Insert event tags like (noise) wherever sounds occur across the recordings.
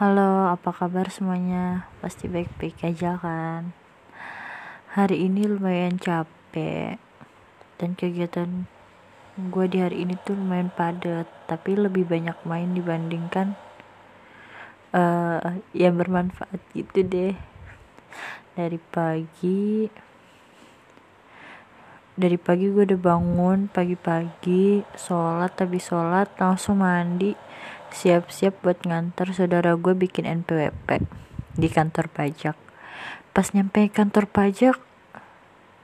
Halo, apa kabar semuanya? Pasti baik-baik aja kan? Hari ini lumayan capek dan kegiatan gue di hari ini tuh lumayan padat, tapi lebih banyak main dibandingkan uh, yang bermanfaat gitu deh. Dari pagi dari pagi gue udah bangun pagi-pagi sholat tapi sholat langsung mandi siap-siap buat nganter saudara gue bikin NPWP di kantor pajak. Pas nyampe kantor pajak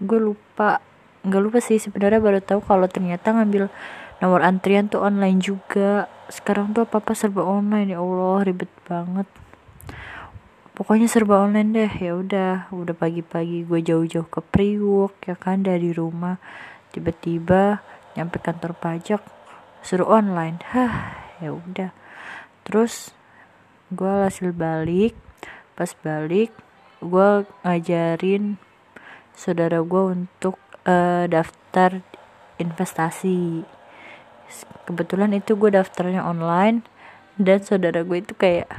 gue lupa. Nggak lupa sih sebenarnya baru tahu kalau ternyata ngambil nomor antrian tuh online juga. Sekarang tuh apa apa serba online ya Allah ribet banget. Pokoknya serba online deh ya udah. Udah pagi-pagi gue jauh-jauh ke Priwok ya kan dari rumah. Tiba-tiba nyampe kantor pajak suruh online. Hah ya udah. Terus gue hasil balik. Pas balik gue ngajarin saudara gue untuk uh, daftar investasi. Kebetulan itu gue daftarnya online dan saudara gue itu kayak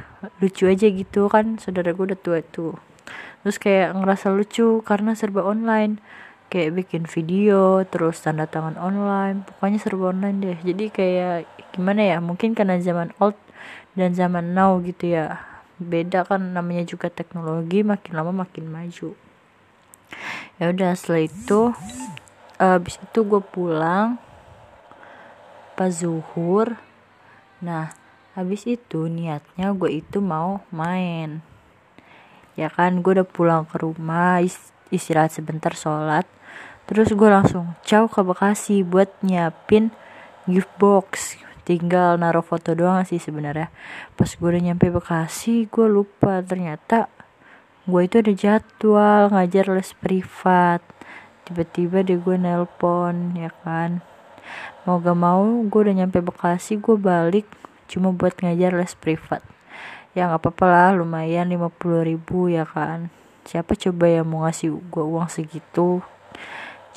lucu aja gitu kan saudara gue udah tua tuh. Terus kayak ngerasa lucu karena serba online kayak bikin video terus tanda tangan online. Pokoknya serba online deh. Jadi kayak gimana ya mungkin karena zaman old dan zaman now gitu ya. Beda kan namanya juga teknologi makin lama makin maju. Ya udah setelah itu abis itu gue pulang pas zuhur. Nah habis itu niatnya gue itu mau main. Ya kan gue udah pulang ke rumah istirahat sebentar sholat terus gue langsung caw ke Bekasi buat nyiapin gift box. Tinggal naruh foto doang sih sebenarnya. Pas gue udah nyampe Bekasi gue lupa. Ternyata gue itu ada jadwal ngajar les privat. Tiba-tiba deh gue nelpon ya kan? Mau gak mau gue udah nyampe Bekasi gue balik cuma buat ngajar les privat. Ya nggak apa-apa lah lumayan 50 ribu ya kan? Siapa coba yang mau ngasih gue uang segitu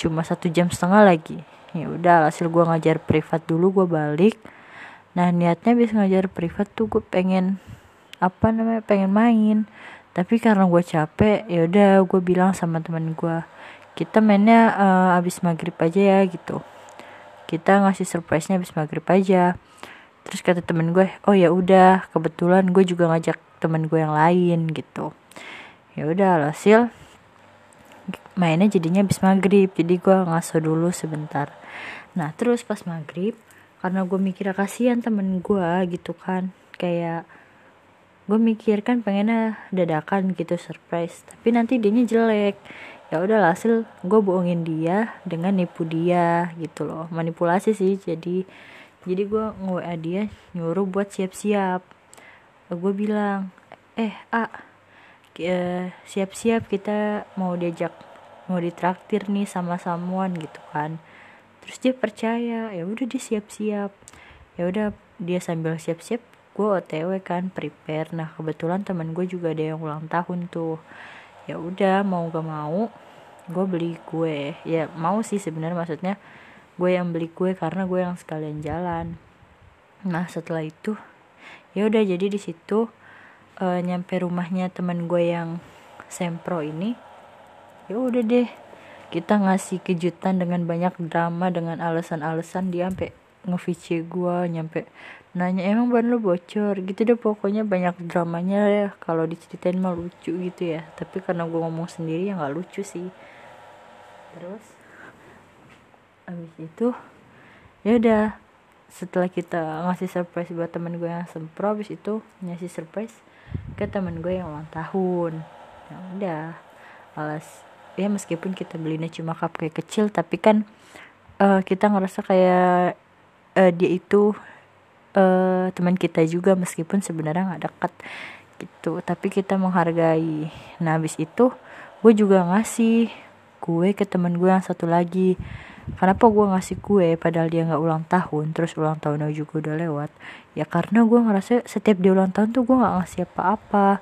cuma satu jam setengah lagi. Ya udah hasil gue ngajar privat dulu gue balik. Nah niatnya bisa ngajar privat tuh gue pengen apa namanya pengen main. Tapi karena gue capek ya udah gue bilang sama teman gue kita mainnya uh, abis maghrib aja ya gitu. Kita ngasih surprise nya abis maghrib aja. Terus kata temen gue oh ya udah kebetulan gue juga ngajak temen gue yang lain gitu. Ya udah hasil mainnya jadinya habis maghrib jadi gue ngaso dulu sebentar. Nah terus pas maghrib karena gue mikir kasihan temen gue gitu kan. Kayak gue mikir kan pengennya dadakan gitu surprise. Tapi nanti dianya jelek. Ya udah hasil gue bohongin dia dengan nipu dia gitu loh. Manipulasi sih jadi jadi gue nge dia nyuruh buat siap-siap. Gue bilang eh a siap-siap kita mau diajak mau ditraktir nih sama samuan gitu kan. Terus dia percaya ya udah dia siap-siap. Ya udah dia sambil siap-siap gue otw kan prepare. Nah kebetulan teman gue juga ada yang ulang tahun tuh. Ya udah mau gak mau gue beli kue. Ya mau sih sebenarnya maksudnya gue yang beli kue karena gue yang sekalian jalan. Nah setelah itu ya udah jadi di situ uh, nyampe rumahnya teman gue yang sempro ini ya udah deh. Kita ngasih kejutan dengan banyak drama dengan alasan-alasan. Dia sampai ngevici gue nyampe nanya emang ban lo bocor? Gitu deh pokoknya banyak dramanya ya. Kalau diceritain mah lucu gitu ya. Tapi karena gue ngomong sendiri ya nggak lucu sih. Terus abis itu ya udah. Setelah kita ngasih surprise buat temen gue yang sempro abis itu ngasih surprise ke temen gue yang ulang tahun. Ya udah alas ya meskipun kita belinya cuma cupcake kecil tapi kan uh, kita ngerasa kayak uh, dia itu uh, teman kita juga meskipun sebenarnya nggak dekat gitu. Tapi kita menghargai. Nah habis itu gue juga ngasih kue ke temen gue yang satu lagi. Kenapa gue ngasih kue padahal dia nggak ulang tahun terus ulang tahunnya juga udah lewat? Ya karena gue ngerasa setiap dia ulang tahun tuh gue nggak ngasih apa-apa.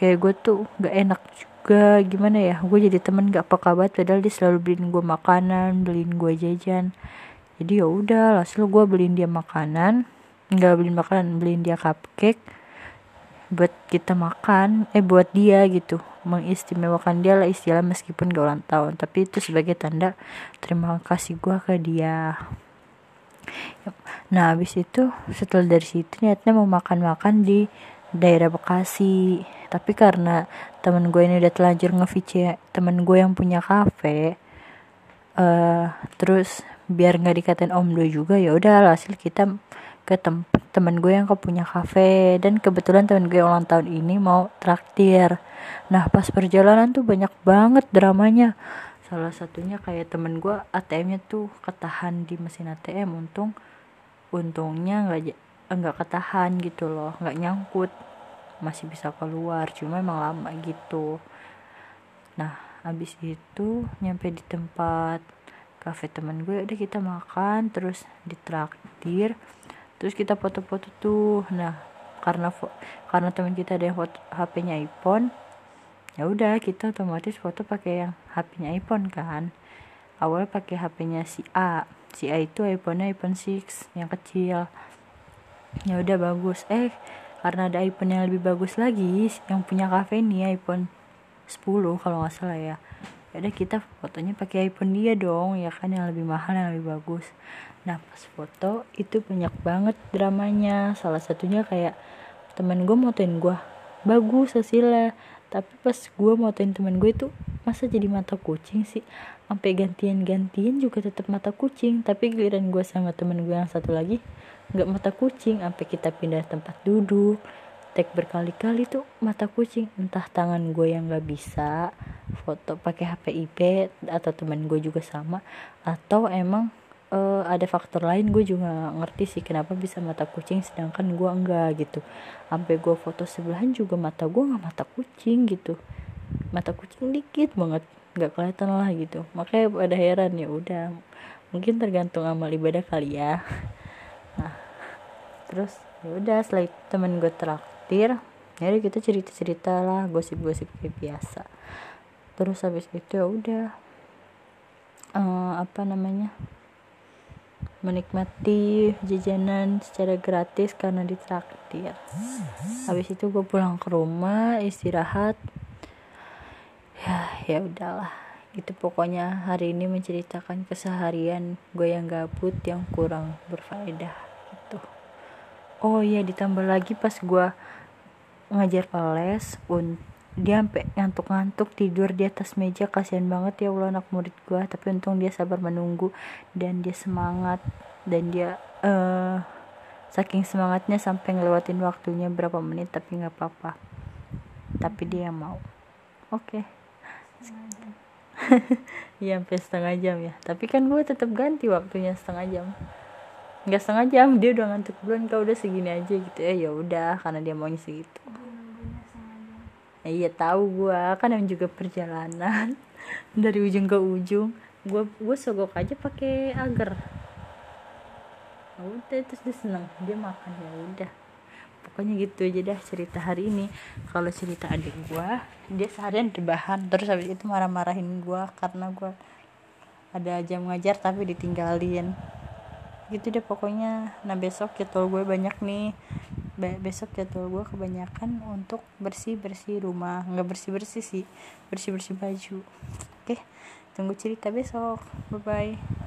Kayak gue tuh nggak enak juga gimana ya gue jadi temen gak peka banget padahal dia selalu beliin gue makanan beliin gue jajan. Jadi ya udah gue beliin dia makanan nggak beliin makanan beliin dia cupcake buat kita makan eh buat dia gitu. Mengistimewakan dia lah istilah meskipun gak ulang tahun tapi itu sebagai tanda terima kasih gue ke dia. Nah habis itu setelah dari situ niatnya mau makan-makan di daerah Bekasi. Tapi karena temen gue ini udah telanjur nge temen gue yang punya kafe uh, terus biar nggak dikatain om do juga ya udah hasil kita ke tempat teman gue yang punya kafe. Dan kebetulan teman gue ulang tahun ini mau traktir. Nah pas perjalanan tuh banyak banget dramanya. Salah satunya kayak temen gue ATM-nya tuh ketahan di mesin ATM untung untungnya nggak nggak ketahan gitu loh nggak nyangkut masih bisa keluar cuma emang lama gitu. Nah habis itu nyampe di tempat kafe temen gue udah kita makan terus ditraktir terus kita foto-foto tuh. Nah karena karena teman kita ada yang foto HP-nya iPhone ya udah kita otomatis foto pakai yang HP-nya iPhone kan. Awal pakai HP-nya si A si A itu iPhone-nya iPhone 6 yang kecil ya udah bagus. Eh karena ada iPhone yang lebih bagus lagi yang punya kafe ini iPhone 10 kalau nggak salah ya. Ada kita fotonya pakai iPhone dia dong ya kan yang lebih mahal yang lebih bagus. Nah pas foto itu banyak banget dramanya. Salah satunya kayak temen gue motoin gue bagus hasilnya tapi pas gue motoin temen gue itu masa jadi mata kucing sih? Sampai gantian-gantian juga tetap mata kucing. Tapi giliran gue sama temen gue yang satu lagi nggak mata kucing. Sampai kita pindah tempat duduk tag berkali-kali tuh mata kucing. Entah tangan gue yang nggak bisa foto pakai HP IP atau teman gue juga sama. Atau emang uh, ada faktor lain gue juga ngerti sih kenapa bisa mata kucing sedangkan gue enggak gitu. Sampai gue foto sebelahan juga mata gue nggak mata kucing gitu. Mata kucing dikit banget nggak kelihatan lah gitu. Makanya pada heran ya udah mungkin tergantung amal ibadah kali ya. (laughs) Nah terus ya udah setelah temen gue traktir. Jadi kita cerita cerita lah gosip gosip kayak biasa. Terus habis itu ya udah uh, apa namanya menikmati jajanan secara gratis karena ditraktir. Habis itu gue pulang ke rumah istirahat. Ya ya udahlah. Itu pokoknya hari ini menceritakan keseharian gue yang gabut yang kurang berfaedah gitu. Oh iya ditambah lagi pas gue ngajar les un dia sampai ngantuk-ngantuk tidur di atas meja. Kasihan banget ya Allah anak murid gua. Tapi untung dia sabar menunggu dan dia semangat dan dia uh, saking semangatnya sampai ngelewatin waktunya berapa menit tapi nggak apa-apa. Tapi dia mau. Oke. Okay. (laughs) Iya sampai setengah jam ya. Tapi kan gue tetap ganti waktunya setengah jam. Nggak setengah jam dia udah ngantuk duluan. Kau udah segini aja gitu. Eh ya udah karena dia maunya segitu. ya, iya tahu gue kan yang juga perjalanan. (laughs) Dari ujung ke ujung. Gue gue sogok aja pakai agar. Ya udah terus dia seneng. Dia makan ya udah. Pokoknya gitu aja dah cerita hari ini. Kalau cerita adik gue dia seharian rebahan. Terus habis itu marah-marahin gue karena gue ada jam ngajar tapi ditinggalin. Gitu deh pokoknya. Nah besok jadwal gue banyak nih Be besok jadwal gue kebanyakan untuk bersih bersih rumah. Nggak bersih bersih sih bersih bersih baju. Oke tunggu cerita besok. Bye bye